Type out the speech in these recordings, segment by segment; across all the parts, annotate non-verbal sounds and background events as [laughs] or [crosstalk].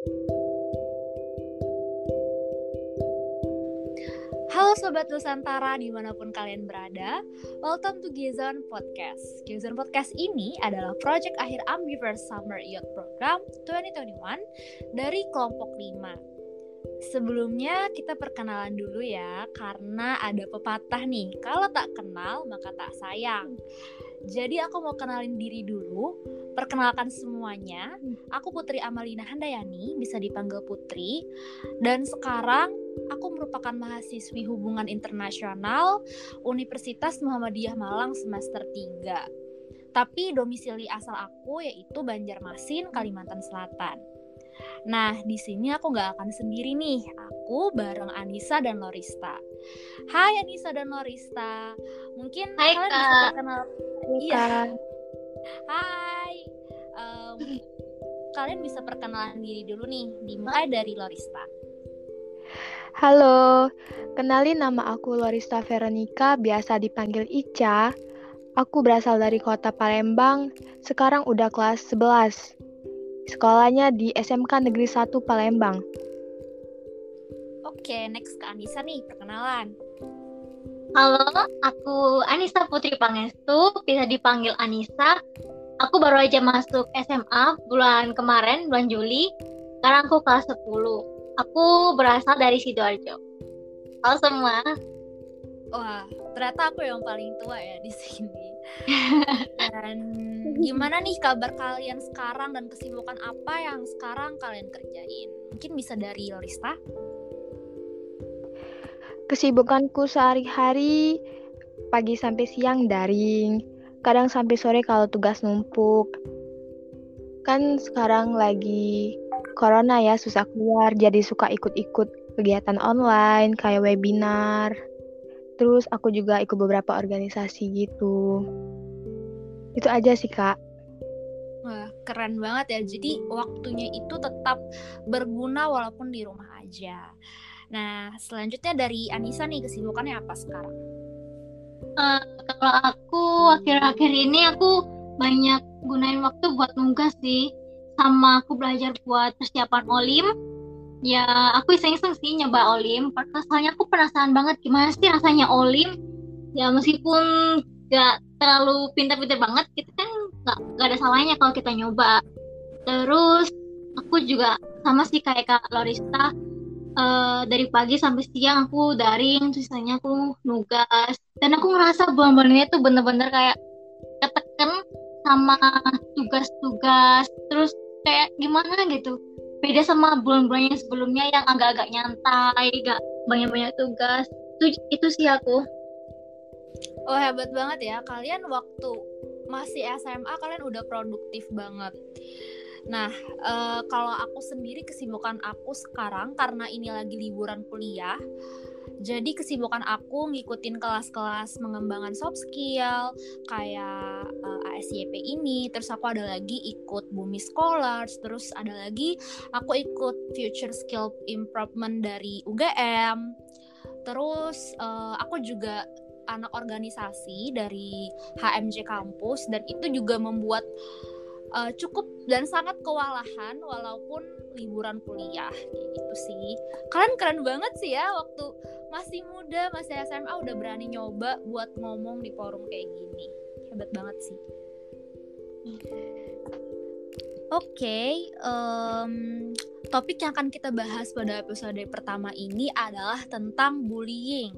Halo Sobat Nusantara di mana pun kalian berada, welcome to Gizon Podcast. Gizon Podcast ini adalah proyek akhir Ambiverse Summer Youth Program 2021 dari kelompok 5. Sebelumnya kita perkenalan dulu ya, karena ada pepatah nih, kalau tak kenal maka tak sayang. Jadi aku mau kenalin diri dulu, perkenalkan semuanya. Aku Putri Amalina Handayani, bisa dipanggil Putri. Dan sekarang aku merupakan mahasiswi hubungan internasional Universitas Muhammadiyah Malang semester 3. Tapi domisili asal aku yaitu Banjarmasin, Kalimantan Selatan. Nah, di sini aku nggak akan sendiri nih. Aku bareng Anissa dan Lorista. Hai Anissa dan Lorista. Mungkin Hai, kalian Kak. bisa kenal. Iya. Kak. Hai. Em, kalian bisa perkenalan diri dulu nih. Dimulai dari Lorista. Halo, kenalin nama aku Lorista Veronica, biasa dipanggil Ica. Aku berasal dari kota Palembang, sekarang udah kelas 11. Sekolahnya di SMK Negeri 1 Palembang. Oke, next ke Anissa nih, perkenalan. Halo, aku Anissa Putri Pangestu, bisa dipanggil Anissa. Aku baru aja masuk SMA bulan kemarin, bulan Juli. Sekarang aku kelas 10. Aku berasal dari Sidoarjo. Halo semua. Wah, ternyata aku yang paling tua ya di sini. [laughs] Dan gimana nih kabar kalian sekarang dan kesibukan apa yang sekarang kalian kerjain? Mungkin bisa dari Lorista? Kesibukanku sehari-hari pagi sampai siang daring, kadang sampai sore kalau tugas numpuk. Kan sekarang lagi corona ya, susah keluar, jadi suka ikut-ikut kegiatan online kayak webinar. Terus aku juga ikut beberapa organisasi gitu. Itu aja sih, Kak. Wah, keren banget ya. Jadi waktunya itu tetap berguna walaupun di rumah aja. Nah, selanjutnya dari Anissa nih kesibukannya apa sekarang? Eh, kalau aku akhir-akhir ini aku banyak gunain waktu buat nugas sih. Sama aku belajar buat persiapan Olim. Ya, aku iseng-iseng sih nyoba Olim. Soalnya aku penasaran banget gimana sih rasanya Olim. Ya, meskipun gak terlalu pintar-pintar banget, kita kan gak, gak ada salahnya kalau kita nyoba. Terus, aku juga sama sih kayak Kak Lorista, eh, dari pagi sampai siang aku daring, sisanya aku nugas. Dan aku ngerasa bulan-bulan tuh bener-bener kayak keteken sama tugas-tugas, terus kayak gimana gitu. Beda sama bulan-bulan yang sebelumnya yang agak-agak nyantai, gak banyak-banyak tugas. Itu, itu sih aku. Oh, hebat banget ya. Kalian waktu masih SMA kalian udah produktif banget. Nah, eh, kalau aku sendiri kesibukan aku sekarang karena ini lagi liburan kuliah. Jadi kesibukan aku ngikutin kelas-kelas mengembangkan soft skill kayak eh, ASYP ini, terus aku ada lagi ikut Bumi Scholars, terus ada lagi aku ikut Future Skill Improvement dari UGM. Terus eh, aku juga anak organisasi dari HMJ kampus dan itu juga membuat uh, cukup dan sangat kewalahan walaupun liburan kuliah kayak gitu sih. Kalian keren banget sih ya waktu masih muda, masih SMA udah berani nyoba buat ngomong di forum kayak gini. Hebat banget sih. Oke, em, topik yang akan kita bahas pada episode pertama ini adalah tentang bullying.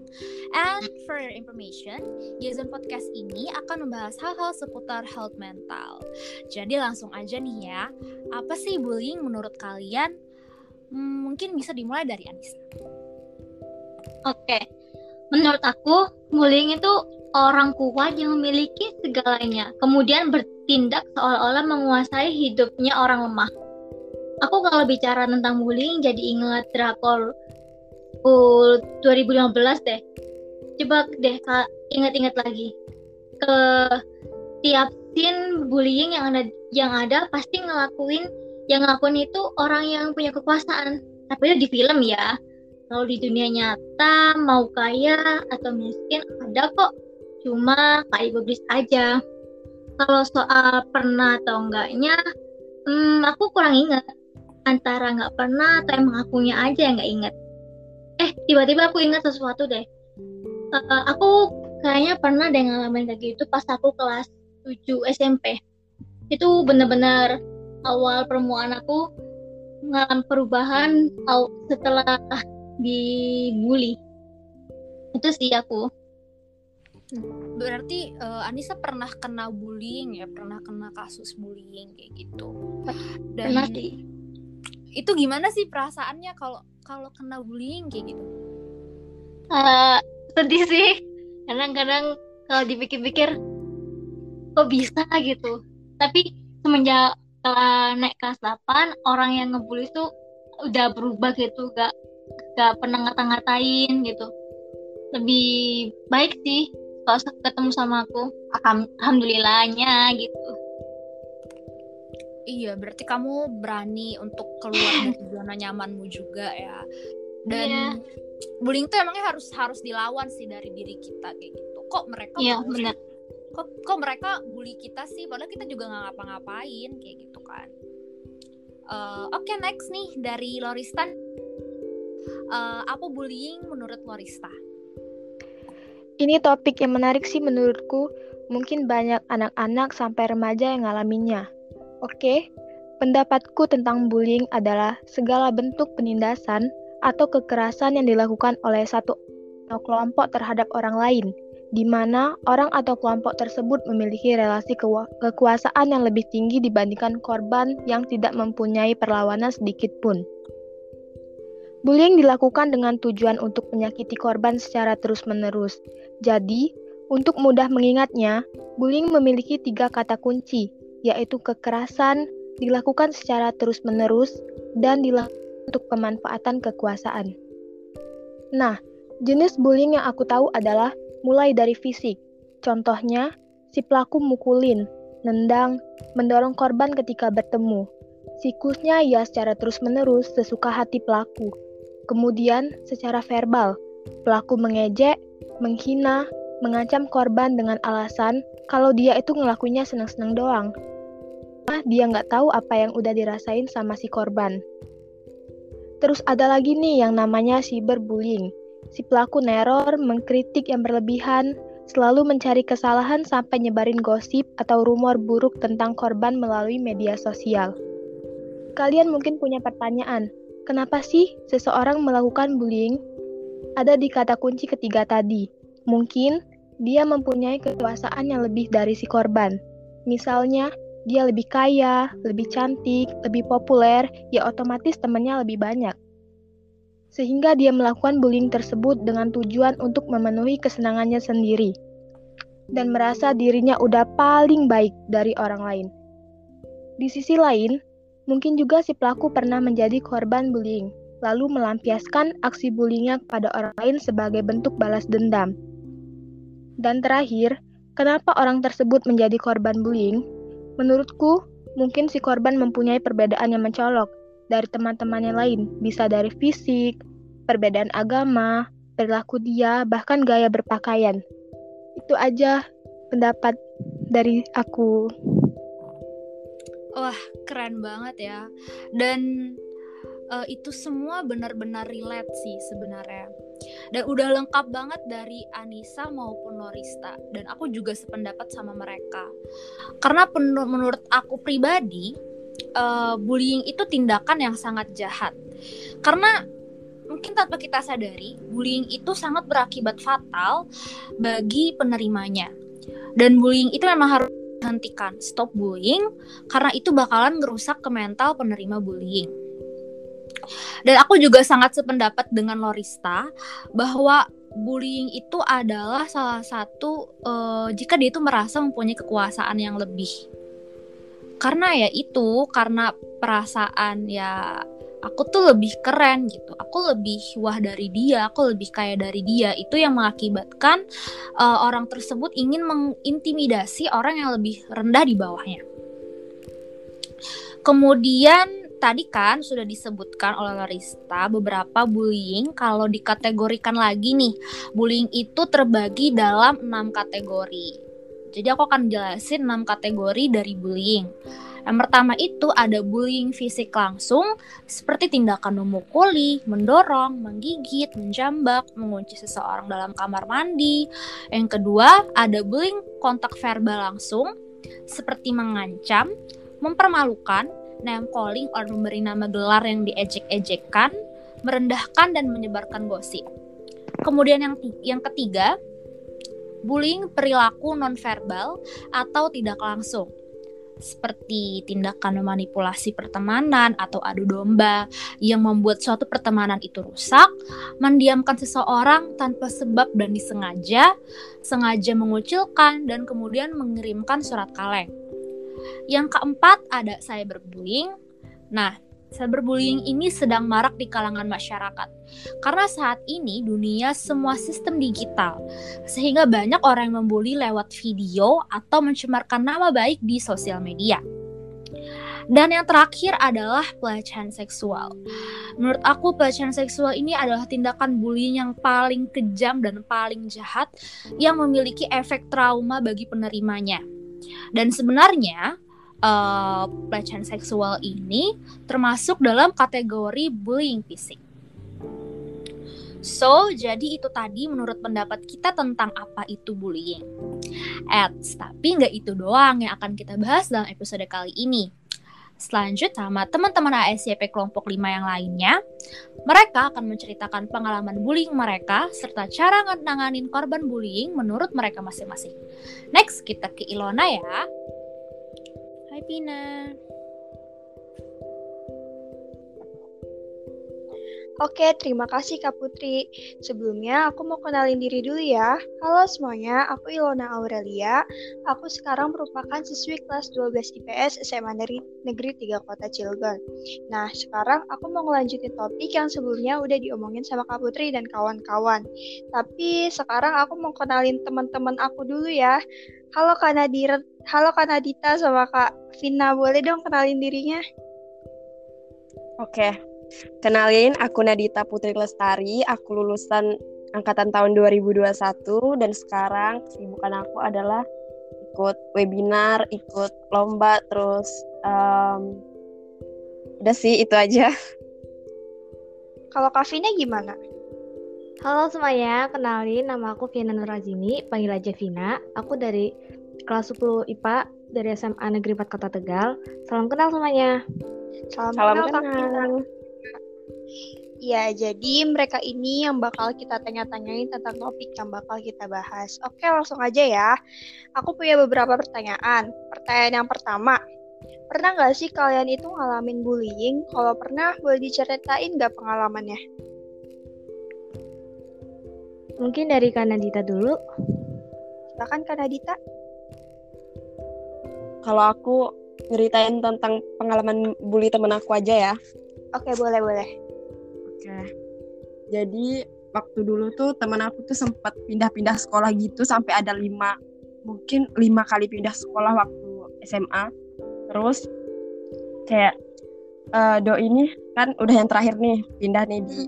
And for your information, Jason Podcast ini akan membahas hal-hal seputar health mental. Jadi langsung aja nih ya, apa sih bullying menurut kalian? Hmm, mungkin bisa dimulai dari Anissa. Oke, menurut aku bullying itu orang kuat yang memiliki segalanya, kemudian bertindak seolah-olah menguasai hidupnya orang lemah. Aku kalau bicara tentang bullying jadi ingat drakor uh, 2015 deh. Coba deh ingat-ingat lagi. Ke tiap scene bullying yang ada yang ada pasti ngelakuin yang ngelakuin itu orang yang punya kekuasaan. Tapi itu di film ya. Kalau di dunia nyata mau kaya atau miskin ada kok. Cuma kayak iblis aja. Kalau soal pernah atau enggaknya, hmm, aku kurang ingat. antara nggak pernah atau emang akunya aja yang nggak inget eh tiba-tiba aku ingat sesuatu deh. Uh, aku kayaknya pernah deh ngalamin kayak gitu pas aku kelas 7 SMP itu bener-bener awal permulaan aku ngalamin perubahan setelah dibully. Itu sih aku berarti uh, Anissa pernah kena bullying ya? Pernah kena kasus bullying kayak gitu? Dan pernah sih. itu gimana sih perasaannya kalau kalau kena bullying kayak gitu? Uh, sedih sih. Kadang-kadang kalau dipikir-pikir kok bisa gitu? Tapi semenjak setelah naik kelas 8 orang yang ngebully itu udah berubah gitu. Gak gak pernah ngata-ngatain gitu. Lebih baik sih kalau ketemu sama aku alhamdulillahnya gitu. Iya berarti kamu berani untuk keluar dari [coughs] zona nyamanmu juga ya. Dan yeah. bullying tuh emangnya harus harus dilawan sih dari diri kita kayak gitu. Kok mereka yeah, benar. kok kok mereka bully kita sih? Padahal kita juga nggak ngapa-ngapain kayak gitu kan. Uh, oke okay, next nih dari Loristan. Uh, apa bullying menurut Lorista ini topik yang menarik sih menurutku. Mungkin banyak anak-anak sampai remaja yang ngalaminnya. Oke, pendapatku tentang bullying adalah segala bentuk penindasan atau kekerasan yang dilakukan oleh satu kelompok terhadap orang lain, di mana orang atau kelompok tersebut memiliki relasi kekuasaan yang lebih tinggi dibandingkan korban yang tidak mempunyai perlawanan sedikit pun. Bullying dilakukan dengan tujuan untuk menyakiti korban secara terus-menerus. Jadi, untuk mudah mengingatnya, bullying memiliki tiga kata kunci, yaitu kekerasan, dilakukan secara terus-menerus, dan dilakukan untuk pemanfaatan kekuasaan. Nah, jenis bullying yang aku tahu adalah mulai dari fisik. Contohnya, si pelaku mukulin, nendang, mendorong korban ketika bertemu. Siklusnya ia secara terus-menerus sesuka hati pelaku. Kemudian, secara verbal, pelaku mengejek, menghina, mengancam korban dengan alasan kalau dia itu ngelakuinnya senang-senang doang. Nah, dia nggak tahu apa yang udah dirasain sama si korban. Terus ada lagi nih yang namanya cyberbullying. Si pelaku neror, mengkritik yang berlebihan, selalu mencari kesalahan sampai nyebarin gosip atau rumor buruk tentang korban melalui media sosial. Kalian mungkin punya pertanyaan, Kenapa sih seseorang melakukan bullying? Ada di kata kunci ketiga tadi. Mungkin dia mempunyai kekuasaan yang lebih dari si korban. Misalnya, dia lebih kaya, lebih cantik, lebih populer, ya otomatis temannya lebih banyak. Sehingga dia melakukan bullying tersebut dengan tujuan untuk memenuhi kesenangannya sendiri. Dan merasa dirinya udah paling baik dari orang lain. Di sisi lain, Mungkin juga si pelaku pernah menjadi korban bullying, lalu melampiaskan aksi bullyingnya kepada orang lain sebagai bentuk balas dendam. Dan terakhir, kenapa orang tersebut menjadi korban bullying? Menurutku, mungkin si korban mempunyai perbedaan yang mencolok dari teman-temannya lain, bisa dari fisik, perbedaan agama, perilaku dia, bahkan gaya berpakaian. Itu aja pendapat dari aku. Wah, keren banget ya. Dan uh, itu semua benar-benar relate sih sebenarnya. Dan udah lengkap banget dari Anissa maupun Norista. Dan aku juga sependapat sama mereka. Karena menurut aku pribadi, uh, bullying itu tindakan yang sangat jahat. Karena mungkin tanpa kita sadari, bullying itu sangat berakibat fatal bagi penerimanya. Dan bullying itu memang harus hentikan stop bullying karena itu bakalan ngerusak ke mental penerima bullying. Dan aku juga sangat sependapat dengan Lorista bahwa bullying itu adalah salah satu uh, jika dia itu merasa mempunyai kekuasaan yang lebih. Karena ya itu karena perasaan ya aku tuh lebih keren gitu. Aku lebih wah dari dia aku lebih kaya dari dia. Itu yang mengakibatkan uh, orang tersebut ingin mengintimidasi orang yang lebih rendah di bawahnya. Kemudian tadi kan sudah disebutkan oleh Larista beberapa bullying kalau dikategorikan lagi nih bullying itu terbagi dalam enam kategori. Jadi aku akan jelasin enam kategori dari bullying Yang pertama itu ada bullying fisik langsung, seperti tindakan memukuli, mendorong, menggigit, menjambak, mengunci seseorang dalam kamar mandi. Yang kedua, ada bullying kontak verbal langsung, seperti mengancam, mempermalukan, name calling or memberi nama gelar yang diejek-ejekkan, merendahkan dan menyebarkan gosip. Kemudian yang yang ketiga, bullying perilaku nonverbal atau tidak langsung seperti tindakan memanipulasi pertemanan atau adu domba yang membuat suatu pertemanan itu rusak, mendiamkan seseorang tanpa sebab dan disengaja, sengaja mengucilkan dan kemudian mengirimkan surat kaleng. Yang keempat ada cyberbullying. Nah, cyberbullying ini sedang marak di kalangan masyarakat. Karena saat ini dunia semua sistem digital, sehingga banyak orang yang membuli lewat video atau mencemarkan nama baik di sosial media. Dan yang terakhir adalah pelecehan seksual. Menurut aku pelecehan seksual ini adalah tindakan bullying yang paling kejam dan paling jahat yang memiliki efek trauma bagi penerimanya. Dan sebenarnya uh, pelecehan seksual ini termasuk dalam kategori bullying fisik. So, jadi itu tadi menurut pendapat kita tentang apa itu bullying. Eits, tapi nggak itu doang yang akan kita bahas dalam episode kali ini. Selanjutnya sama teman-teman ASYP kelompok 5 yang lainnya, mereka akan menceritakan pengalaman bullying mereka serta cara nanganin korban bullying menurut mereka masing-masing. Next, kita ke Ilona ya. Oke, terima kasih Kak Putri. Sebelumnya aku mau kenalin diri dulu ya. Halo semuanya, aku Ilona Aurelia. Aku sekarang merupakan siswi kelas 12 IPS SMA Negeri 3 Kota Cilegon. Nah, sekarang aku mau ngelanjutin topik yang sebelumnya udah diomongin sama Kak Putri dan kawan-kawan. Tapi sekarang aku mau kenalin teman-teman aku dulu ya. Halo Kak Nadira, halo Kak Nadita sama Kak Vina, boleh dong kenalin dirinya? Oke, kenalin aku Nadita Putri Lestari, aku lulusan angkatan tahun 2021 dan sekarang kesibukan aku adalah ikut webinar, ikut lomba, terus um, udah sih itu aja. Kalau Kak Vina gimana? Halo semuanya, kenalin nama aku Vina Nurazini, panggil aja Vina. Aku dari kelas 10 IPA dari SMA Negeri 4 Kota Tegal. Salam kenal semuanya. Salam, Salam kenal, kenal. Ya, jadi mereka ini yang bakal kita tanya-tanyain tentang topik yang bakal kita bahas. Oke, langsung aja ya. Aku punya beberapa pertanyaan. Pertanyaan yang pertama, pernah nggak sih kalian itu ngalamin bullying? Kalau pernah, boleh diceritain nggak pengalamannya? Mungkin dari Kanadita dulu. Silakan Kanadita. Kalau aku ceritain tentang pengalaman bully temen aku aja ya. Oke, boleh, boleh. Oke. Jadi waktu dulu tuh temen aku tuh sempat pindah-pindah sekolah gitu sampai ada lima mungkin lima kali pindah sekolah waktu SMA. Terus kayak uh, do ini kan udah yang terakhir nih pindah nih di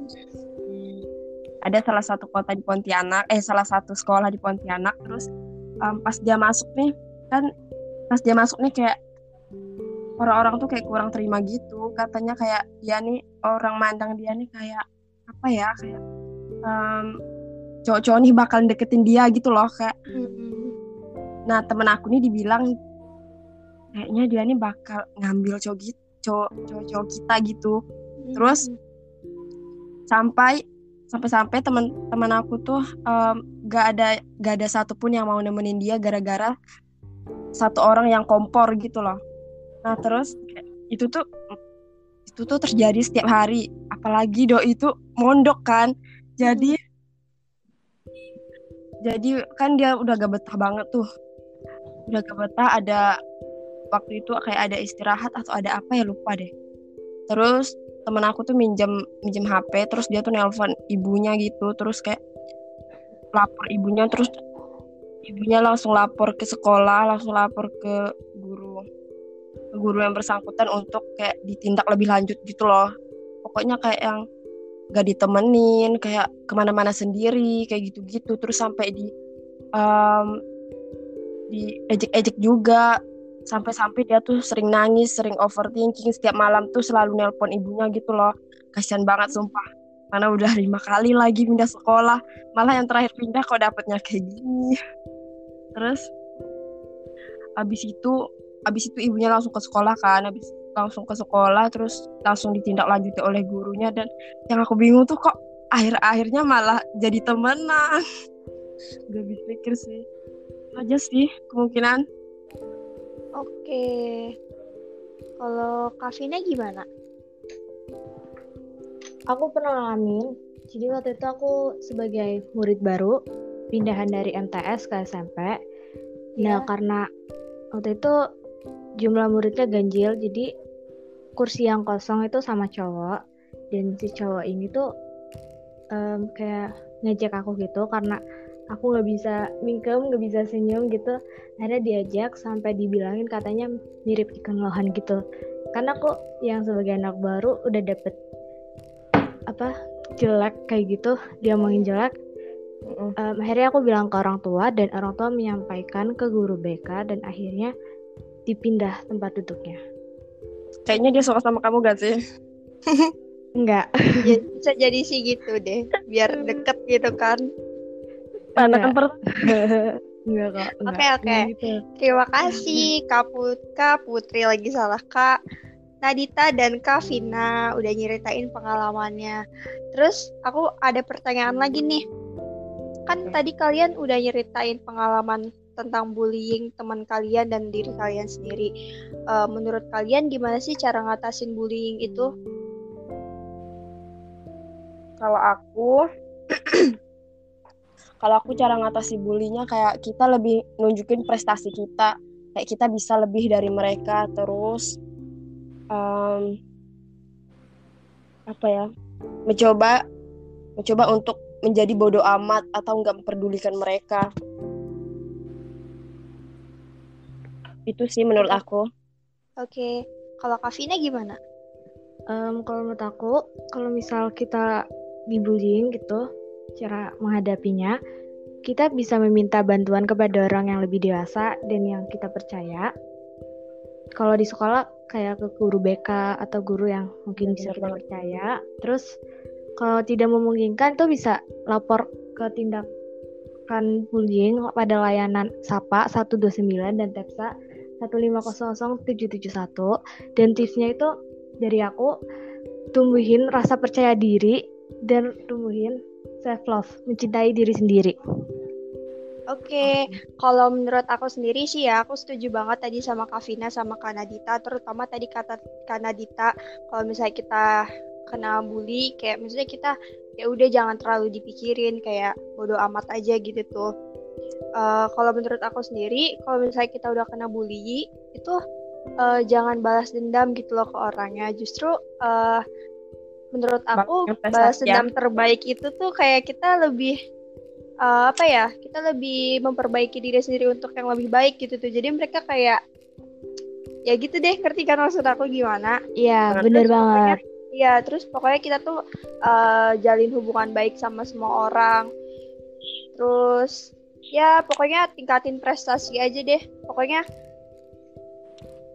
ada salah satu kota di Pontianak eh salah satu sekolah di Pontianak terus um, pas dia masuk nih kan pas dia masuk nih kayak orang-orang tuh kayak kurang terima gitu. Katanya kayak dia nih orang mandang dia nih kayak apa ya kayak um, cowok-cowok nih bakal deketin dia gitu loh kayak. Mm-hmm. nah temen aku nih dibilang kayaknya dia nih bakal ngambil cowok gitu cowok-cowok kita gitu. Terus sampai sampai-sampai teman-teman aku tuh um, gak ada gak ada satupun yang mau nemenin dia gara-gara satu orang yang kompor gitu loh. Nah terus itu tuh itu tuh terjadi setiap hari. Apalagi do itu mondok kan. Jadi jadi kan dia udah gak betah banget tuh. Udah gak betah ada waktu itu kayak ada istirahat atau ada apa ya lupa deh. Terus temen aku tuh minjem minjem HP terus dia tuh nelpon ibunya gitu terus kayak lapor ibunya terus ibunya langsung lapor ke sekolah langsung lapor ke guru guru yang bersangkutan untuk kayak ditindak lebih lanjut gitu loh. Pokoknya kayak yang gak ditemenin kayak ke mana-mana sendiri kayak gitu-gitu. Terus sampai di um, di ejek-ejek juga sampai-sampai dia tuh sering nangis sering overthinking setiap malam tuh selalu nelpon ibunya gitu loh. Kasihan banget sumpah. Mana udah lima kali lagi pindah sekolah. Malah yang terakhir pindah kok dapetnya kayak gini. Terus abis itu abis itu ibunya langsung ke sekolah kan. Abis langsung ke sekolah terus langsung ditindaklanjuti oleh gurunya. Dan yang aku bingung tuh kok akhir-akhirnya malah jadi temenan. [laughs] Gak bisa pikir sih. Aja sih kemungkinan Oke. Kalau Kavina gimana? Aku pernah ngalamin. Jadi waktu itu aku sebagai murid baru pindahan dari MTS ke SMP. Nah, Iya. karena waktu itu jumlah muridnya ganjil, jadi kursi yang kosong itu sama cowok. Dan si cowok ini tuh em, kayak ngejek aku gitu karena aku nggak bisa mingkem, nggak bisa senyum gitu. Akhirnya diajak sampai dibilangin katanya mirip ikan lohan gitu. Karena aku yang sebagai anak baru udah dapet apa jelek kayak gitu, dia omongin jelek. Em, akhirnya aku bilang ke orang tua dan orang tua menyampaikan ke guru BK dan akhirnya dipindah tempat duduknya. kayaknya dia suka sama kamu gak sih Enggak. Ya, bisa jadi sih gitu deh, biar deket gitu kan. Karena kan per Enggak kok. enggak. Oke, oke. Enggak gitu. Terima kasih Kak Put Kak Putri lagi salah Kak Nadita dan Kak Vina udah nyeritain pengalamannya. Terus aku ada pertanyaan lagi nih. Kan tadi kalian udah nyeritain pengalaman tentang bullying teman kalian dan diri kalian sendiri. Eh, menurut kalian gimana sih cara ngatasin bullying itu? kalau aku [clears throat] [clears throat] kalau aku cara ngatasi bulinya kayak kita lebih nunjukin prestasi kita. Kayak kita bisa lebih dari mereka terus em, apa ya mencoba mencoba untuk menjadi bodoh amat atau nggak memperdulikan mereka. Itu sih menurut aku. Oke, kalau Kak Vina gimana? Em, kalau menurut aku, kalau misal kita dibullying gitu, cara menghadapinya, kita bisa meminta bantuan kepada orang yang lebih dewasa dan yang kita percaya. Kalau di sekolah kayak ke guru BK atau guru yang mungkin bisa Benar kita banget. percaya. Terus kalau tidak memungkinkan tuh bisa lapor ke tindakan bullying pada layanan SAPA 129 dan TEPSA 1500771 dan tipsnya itu dari aku tumbuhin rasa percaya diri dan tumbuhin self love mencintai diri sendiri Oke, kalau menurut aku sendiri sih ya, aku setuju banget tadi sama Kak Vina sama Kak Nadita, terutama tadi kata Kak Nadita, kalau misalnya kita kena bully, kayak misalnya kita ya udah jangan terlalu dipikirin, kayak bodo amat aja gitu tuh. Eh, kalau menurut aku sendiri, kalau misalnya kita udah kena bully, itu eh, jangan balas dendam gitu loh ke orangnya. Justru eh, menurut aku balas prestasi ya. dendam terbaik itu tuh kayak kita lebih eh, apa ya kita lebih memperbaiki diri sendiri untuk yang lebih baik gitu tuh jadi mereka kayak ya gitu deh ngerti kan maksud aku gimana iya Banget. bener Terus banget Iya terus pokoknya kita tuh eh, jalin hubungan baik sama semua orang terus ya pokoknya tingkatin prestasi aja deh pokoknya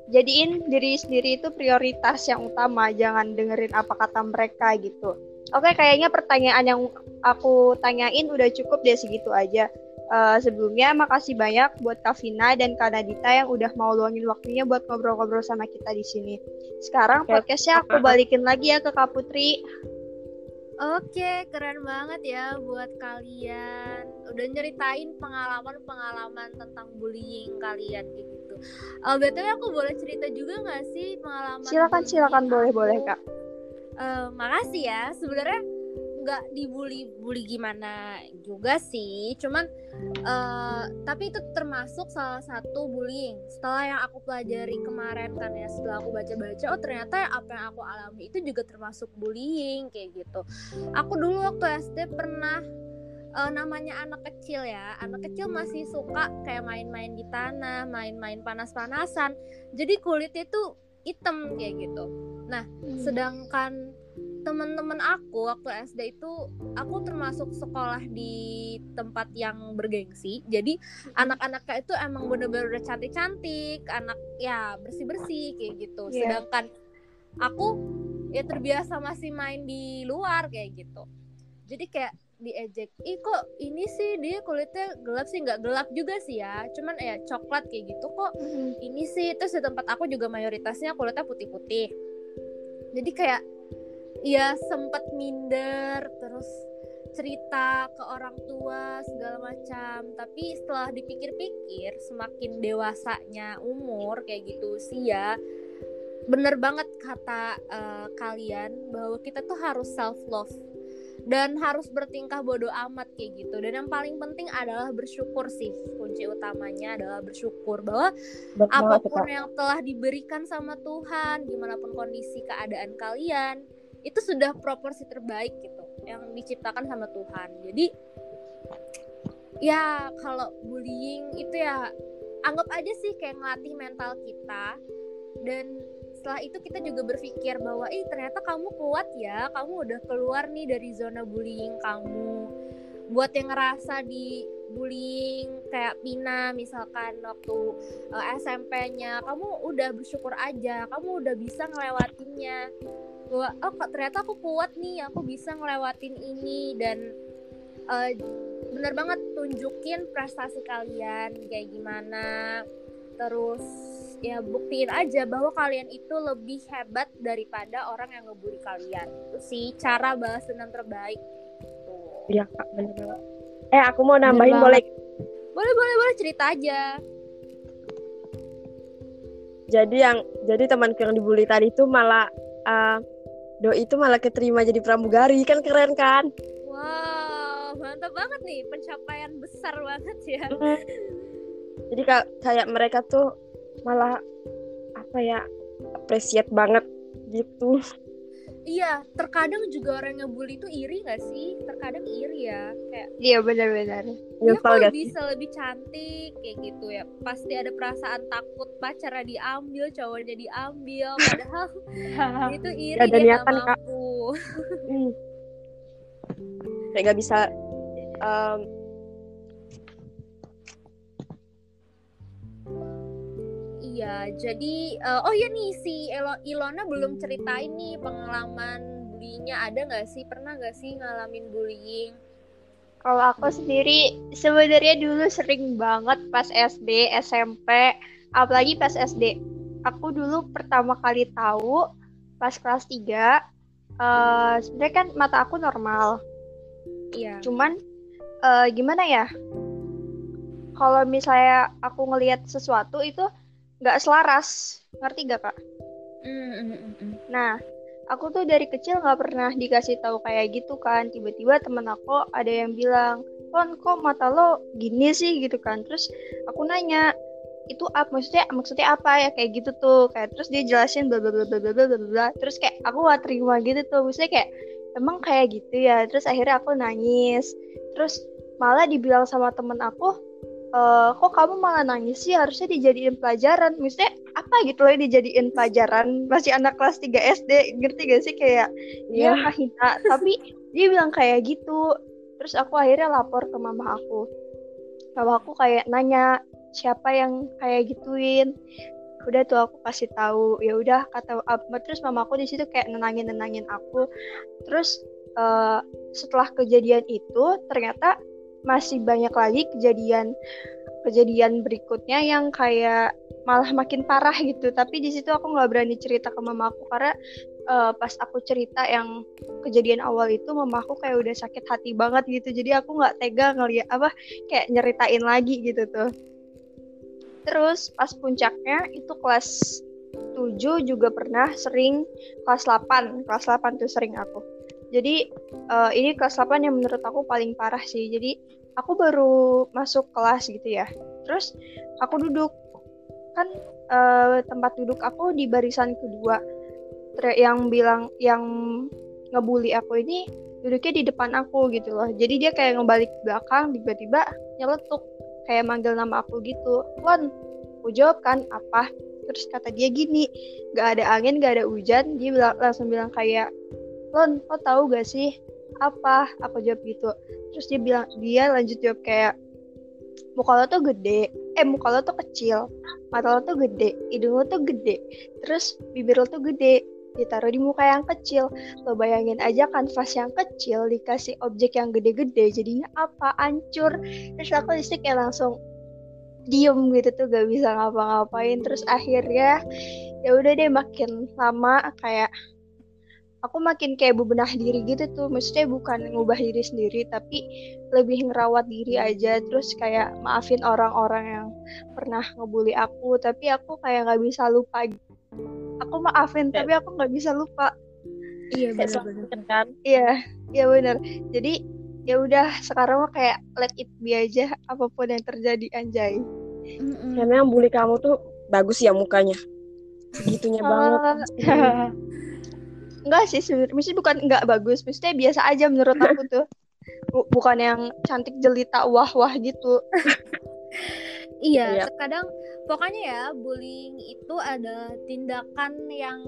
jadiin diri sendiri itu prioritas yang utama jangan dengerin apa kata mereka gitu oke kayaknya pertanyaan yang aku tanyain udah cukup deh segitu aja Eh, sebelumnya makasih banyak buat Kavina dan Kak Nadita yang udah mau luangin waktunya buat ngobrol-ngobrol sama kita di sini. Sekarang podcastnya aku balikin lagi ya ke Kak Putri. Oke, keren banget ya buat kalian. Udah nyeritain pengalaman-pengalaman tentang bullying kalian gitu. Eh BTW aku boleh cerita juga nggak sih pengalaman Silakan silakan boleh aku? boleh Kak. Eh, makasih ya. Sebenarnya nggak dibully bully gimana juga sih. Cuman eh tapi itu termasuk salah satu bullying. Setelah yang aku pelajari kemarin kan ya, setelah aku baca-baca, oh ternyata apa yang aku alami itu juga termasuk bullying kayak gitu. Aku dulu waktu SD pernah eh, namanya anak kecil ya. Anak kecil masih suka kayak main-main di tanah, main-main panas-panasan. Jadi kulitnya tuh hitam kayak gitu. Nah, sedangkan teman-teman aku waktu SD itu aku termasuk sekolah di tempat yang bergengsi jadi anak-anaknya itu emang bener-bener udah cantik-cantik anak ya bersih-bersih kayak gitu Iya. sedangkan aku ya terbiasa masih main di luar kayak gitu jadi kayak diejek ih kok ini sih? Dia kulitnya gelap sih. Nggak gelap juga sih ya cuman ya coklat kayak gitu kok ini sih? Terus di tempat aku juga mayoritasnya kulitnya putih-putih. Jadi kayak ya sempet minder terus cerita ke orang tua segala macam. Tapi setelah dipikir-pikir semakin dewasanya umur kayak gitu usia bener banget kata eh, kalian bahwa kita tuh harus self love dan harus bertingkah bodoh amat kayak gitu dan yang paling penting adalah bersyukur sih kunci utamanya adalah bersyukur bahwa Betul apa pun Kak. yang telah diberikan sama Tuhan, gimana pun kondisi keadaan kalian, itu sudah proporsi terbaik gitu yang diciptakan sama Tuhan. Jadi ya kalau bullying itu ya anggap aja sih kayak ngelatih mental kita dan setelah itu kita juga berpikir bahwa ih ternyata kamu kuat ya, kamu udah keluar nih dari zona bullying kamu. Buat yang ngerasa di bullying kayak Pina misalkan waktu uh, SMP-nya kamu udah bersyukur aja. Kamu udah bisa ngelewatinnya. Bahwa oh kok ternyata aku kuat nih. Aku bisa ngelewatin ini. Dan uh, bener banget tunjukin prestasi kalian kayak gimana terus ya buktiin aja bahwa kalian itu lebih hebat daripada orang yang ngebully kalian itu sih cara balas dendam terbaik. Iya kak, bener banget. Eh aku mau nambahin boleh. boleh boleh boleh cerita aja Jadi yang jadi temanku yang dibully tadi itu malah eh, doi itu malah keterima jadi pramugari kan keren kan? Wow, mantap banget nih pencapaian besar banget ya. Jadi ka- kayak mereka tuh malah apa ya appreciate banget gitu. Iya, terkadang juga orang yang bully itu iri gak sih? Terkadang iri ya, kayak Iya benar-benar. gak sih? bisa lebih cantik kayak gitu ya. Pasti ada perasaan takut pacarnya diambil, cowoknya diambil, padahal [laughs] itu iri Gak ada dia niatan, mampu. Hmm. Kayak gak bisa em, Iya, jadi eh, oh ya nih si Elo- Ilona belum ceritain nih pengalaman bullyingnya ada nggak sih? Pernah nggak sih ngalamin bullying? Kalau aku sendiri sebenarnya dulu sering banget pas SD, SMP, apalagi pas SD. Aku dulu pertama kali tahu pas kelas 3 eh sebenarnya kan mata aku normal. Iya. Cuman eh, gimana ya? Kalau misalnya aku ngelihat sesuatu itu nggak selaras. Ngerti gak kak? Mm, mm, mm, nah aku tuh dari kecil nggak pernah dikasih tahu kayak gitu kan. Tiba-tiba temen aku ada yang bilang kon kok mata lo gini sih? Gitu kan. Terus aku nanya itu apa maksudnya maksudnya apa ya? Kayak gitu tuh. Kayak terus dia jelasin bla bla bla bla bla bla bla terus kayak aku gak terima gitu tuh. Maksudnya kayak emang kayak gitu ya? Terus akhirnya aku nangis. Terus malah dibilang sama temen aku "Eh, kok kamu malah nangis sih? Harusnya dijadiin pelajaran. Maksudnya apa gitu loh dijadiin pelajaran? Masih anak kelas 3 SD ngerti gak sih? Kayak dia Iya. ngehina tapi dia bilang kayak gitu. Terus aku akhirnya lapor ke mama aku. Mama aku kayak nanya siapa yang kayak gituin? Udah tuh aku kasih tahu. Ya udah kata terus mama aku di situ kayak nenangin nenangin aku. Terus eh, setelah kejadian itu ternyata masih banyak lagi kejadian kejadian berikutnya yang kayak malah makin parah gitu. Tapi di situ aku nggak berani cerita ke mama aku karena eh, pas aku cerita yang kejadian awal itu mama aku kayak udah sakit hati banget gitu. Jadi aku nggak tega ngeliat apa kayak nyeritain lagi gitu tuh. Terus pas puncaknya itu kelas 7 juga pernah sering kelas 8 kelas 8 tuh sering aku jadi eh, ini kelas 8 yang menurut aku paling parah sih. Jadi aku baru masuk kelas gitu ya. Terus aku duduk. Kan eh, tempat duduk aku di barisan kedua. Yang bilang yang ngebully aku ini duduknya di depan aku gitu loh. Jadi dia kayak ngebalik belakang tiba-tiba nyeletuk. Kayak manggil nama aku gitu. Lon aku jawab kan? Apa? Terus kata dia gini gak ada angin gak ada hujan. Dia bilang, langsung bilang kayak Lon lo tahu gak sih apa aku jawab gitu? Terus dia bilang dia lanjut jawab kayak muka lo tuh gede. Eh muka lo tuh kecil mata lo tuh gede hidung lo tuh gede terus bibir lo tuh gede ditaruh di muka yang kecil. Lo bayangin aja kanvas yang kecil dikasih objek yang gede-gede jadinya apa? Hancur. Terus aku listrik kayak langsung diem gitu tuh gak bisa ngapa-ngapain. Terus akhirnya ya udah deh makin lama kayak aku makin kayak bebenah diri gitu tuh. Maksudnya bukan ngubah diri sendiri tapi lebih ngerawat diri aja. Terus kayak maafin orang-orang yang pernah ngebully aku tapi aku kayak nggak bisa lupa. Aku maafin tapi aku nggak bisa lupa. Iya benar-benar. kan? Iya iya bener jadi ya udah sekarang mah kayak let it be aja apa pun yang terjadi anjay. Karena yang bully kamu tuh bagus ya mukanya. Segitunya banget. Ah. [laughs] enggak sih maksudnya bukan enggak bagus maksudnya biasa aja menurut aku tuh Bu- bukan yang cantik jelita wah wah gitu [laughs] Iya, Iya. terkadang pokoknya ya bullying itu ada tindakan yang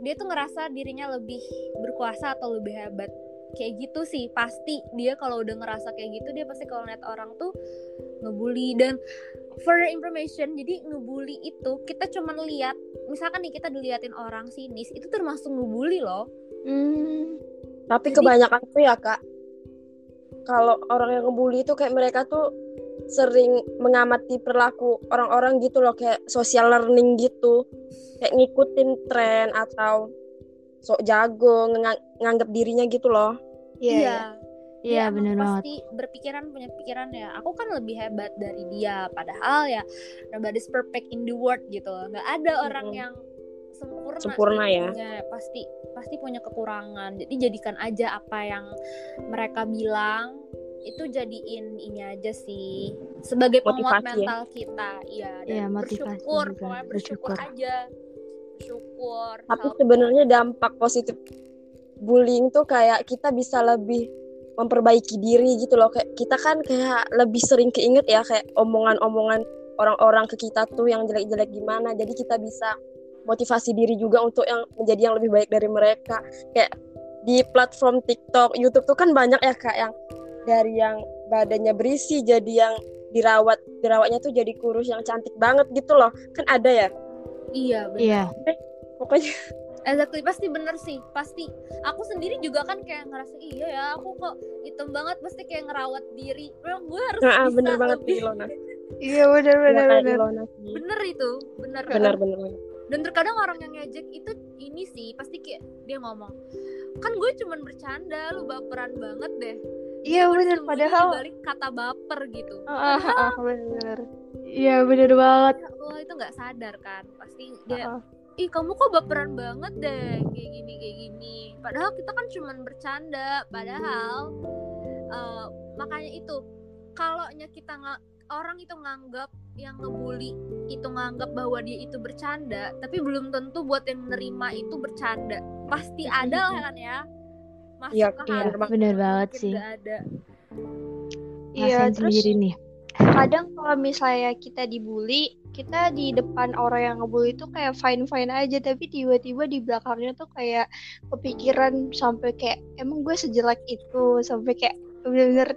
dia tuh ngerasa dirinya lebih berkuasa atau lebih hebat. Kayak gitu sih, pasti dia kalau udah ngerasa kayak gitu dia pasti kalau lihat orang tuh ngebully dan for information, jadi ngebully itu kita cuman lihat misalkan nih kita diliatin orang sinis itu termasuk ngebully loh. hmm. tapi Jadi- kebanyakan tuh ya kak kalau orang yang ngebully itu kayak mereka tuh sering mengamati perilaku orang-orang gitu loh kayak social learning gitu kayak ngikutin tren atau sok jago ngang- nganggap dirinya gitu loh iya iya. Iya Dia emang bener banget. pasti berpikiran punya pikiran ya aku kan lebih hebat dari dia padahal ya nobody's perfect in the world gitu nggak ada orang Mm-mm. yang sempurna Sempurna ya. pasti pasti punya kekurangan jadi jadikan aja apa yang mereka bilang itu jadiin ini aja sih sebagai penguat Motivasi ya. mental kita iya dan Iya, motivasi bersyukur juga, pokoknya bersyukur, bersyukur. aja bersyukur tapi sebenarnya dampak positif bullying tuh kayak kita bisa lebih memperbaiki diri gitu loh. Kayak kita kan kayak lebih sering keinget ya kayak omongan-omongan orang-orang ke kita tuh yang jelek-jelek gimana. Jadi kita bisa motivasi diri juga untuk yang menjadi yang lebih baik dari mereka. Kayak di platform TikTok, YouTube tuh kan banyak ya kak yang dari yang badannya berisi jadi yang dirawat dirawatnya tuh jadi kurus yang cantik banget gitu loh. Kan ada ya? Iya benar. Iya. pokoknya Exactly, pasti bener sih, pasti. Aku sendiri juga kan kayak ngerasa iya ya, aku kok hitam banget, pasti kayak ngerawat diri. Memang gue harus Nah, bisa bener banget lebih. Ilona iya Iya, kayak benar Ilona sih Bener itu, bener. benar benar benar. Dan terkadang orang yang ngejek itu ini sih, pasti kayak dia ngomong, kan gue cuman bercanda, lu baperan banget deh. iya benar Bersembunyi padahal dibalik kata baper gitu. Ah, ah, ah, benar Iya bener banget. Ya Allah itu nggak sadar kan, pasti dia Ah, ah. Ih kamu kok baperan banget deh kayak gini kayak gini padahal kita kan cuman bercanda padahal eh, makanya itu kalau kita nggak orang itu nganggap yang ngebully itu nganggap bahwa dia itu bercanda tapi belum tentu buat yang menerima itu bercanda pasti ada lah kan ya masuk Iya, ke iya, hati bener banget sih. nggak ada iya terus sendiri nih. kadang kalau misalnya kita dibully kita di depan orang yang ngebully itu kayak fine fine aja tapi tiba-tiba di belakangnya tuh kayak kepikiran sampai kayak emang gue sejelek itu? Sampai kayak bener-bener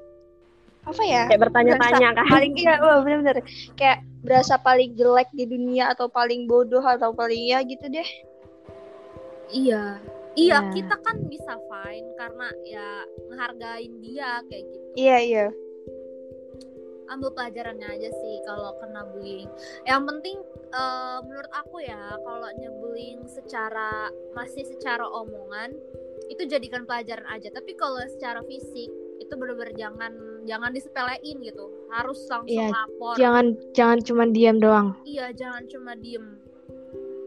apa ya Kayak bertanya-tanya kan. paling iya bener-bener kayak berasa paling jelek di dunia atau paling bodoh atau paling ya gitu deh. Iya. Iya Iya. kita kan bisa fine karena ya ngehargain dia kayak gitu. Iya iya ambil pelajarannya aja sih kalau kena bullying. Yang penting eh, menurut aku ya kalau nyebullying secara masih secara omongan itu jadikan pelajaran aja. Tapi kalau secara fisik itu bener-bener jangan jangan disepelein gitu. Harus langsung Iya, lapor. Jangan jangan cuma diam doang. Iya, jangan cuma diem.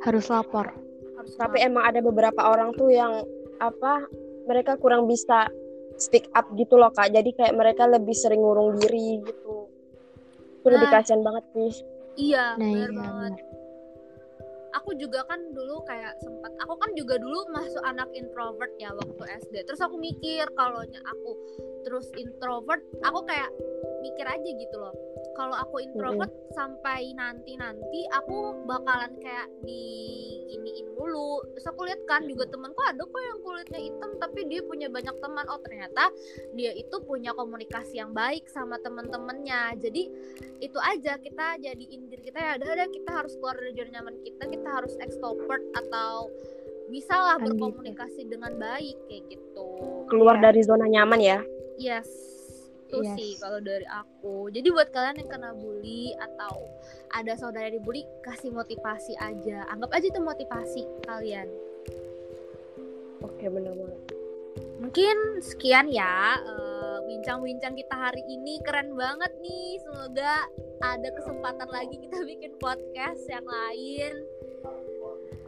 Harus lapor. Harus Tapi lapor. emang ada beberapa orang tuh yang apa mereka kurang bisa speak up gitu loh kak. Jadi kayak mereka lebih sering ngurung diri gitu. Itu lebih Nah. kasihan banget sih. iya, Nah, bener iya, banget. Aku juga kan dulu kayak sempat aku kan juga dulu masuk anak introvert ya waktu SD. Terus aku mikir kalau aku terus introvert, aku kayak mikir aja gitu loh kalau aku introvert sampai nanti nanti aku bakalan kayak di iniin dulu terus aku lihat kan juga temanku ada kok yang kulitnya hitam tapi dia punya banyak teman. Oh ternyata dia itu punya komunikasi yang baik sama teman-temannya. Jadi itu aja kita jadi indir kita ya. Udah kita harus keluar dari zona nyaman kita. Kita harus extrovert atau bisa lah Kan gitu. berkomunikasi dengan baik kayak gitu. Keluar Iya. dari zona nyaman ya. yes itu Yes. sih kalau dari aku jadi buat kalian yang kena bully atau ada saudara dibully kasih motivasi aja anggap aja itu motivasi kalian Oke benar banget. mungkin sekian ya eh, bincang-bincang kita hari ini keren banget nih semoga ada kesempatan lagi kita [laughs] bikin podcast yang lain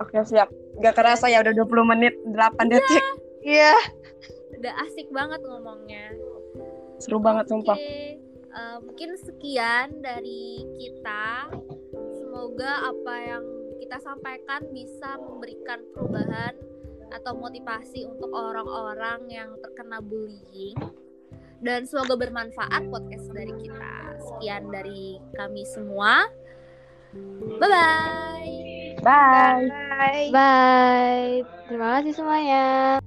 Oke siap. Gak kerasa ya udah 20 menit 8 detik. Iya. udah asik banget ngomongnya Seru banget sumpah. Eh, mungkin sekian dari kita. Semoga apa yang kita sampaikan bisa memberikan perubahan atau motivasi untuk orang-orang yang terkena bullying. Dan semoga bermanfaat podcast dari kita. Sekian dari kami semua. Bye-bye. Bye. Bye. Bye. Terima kasih semuanya.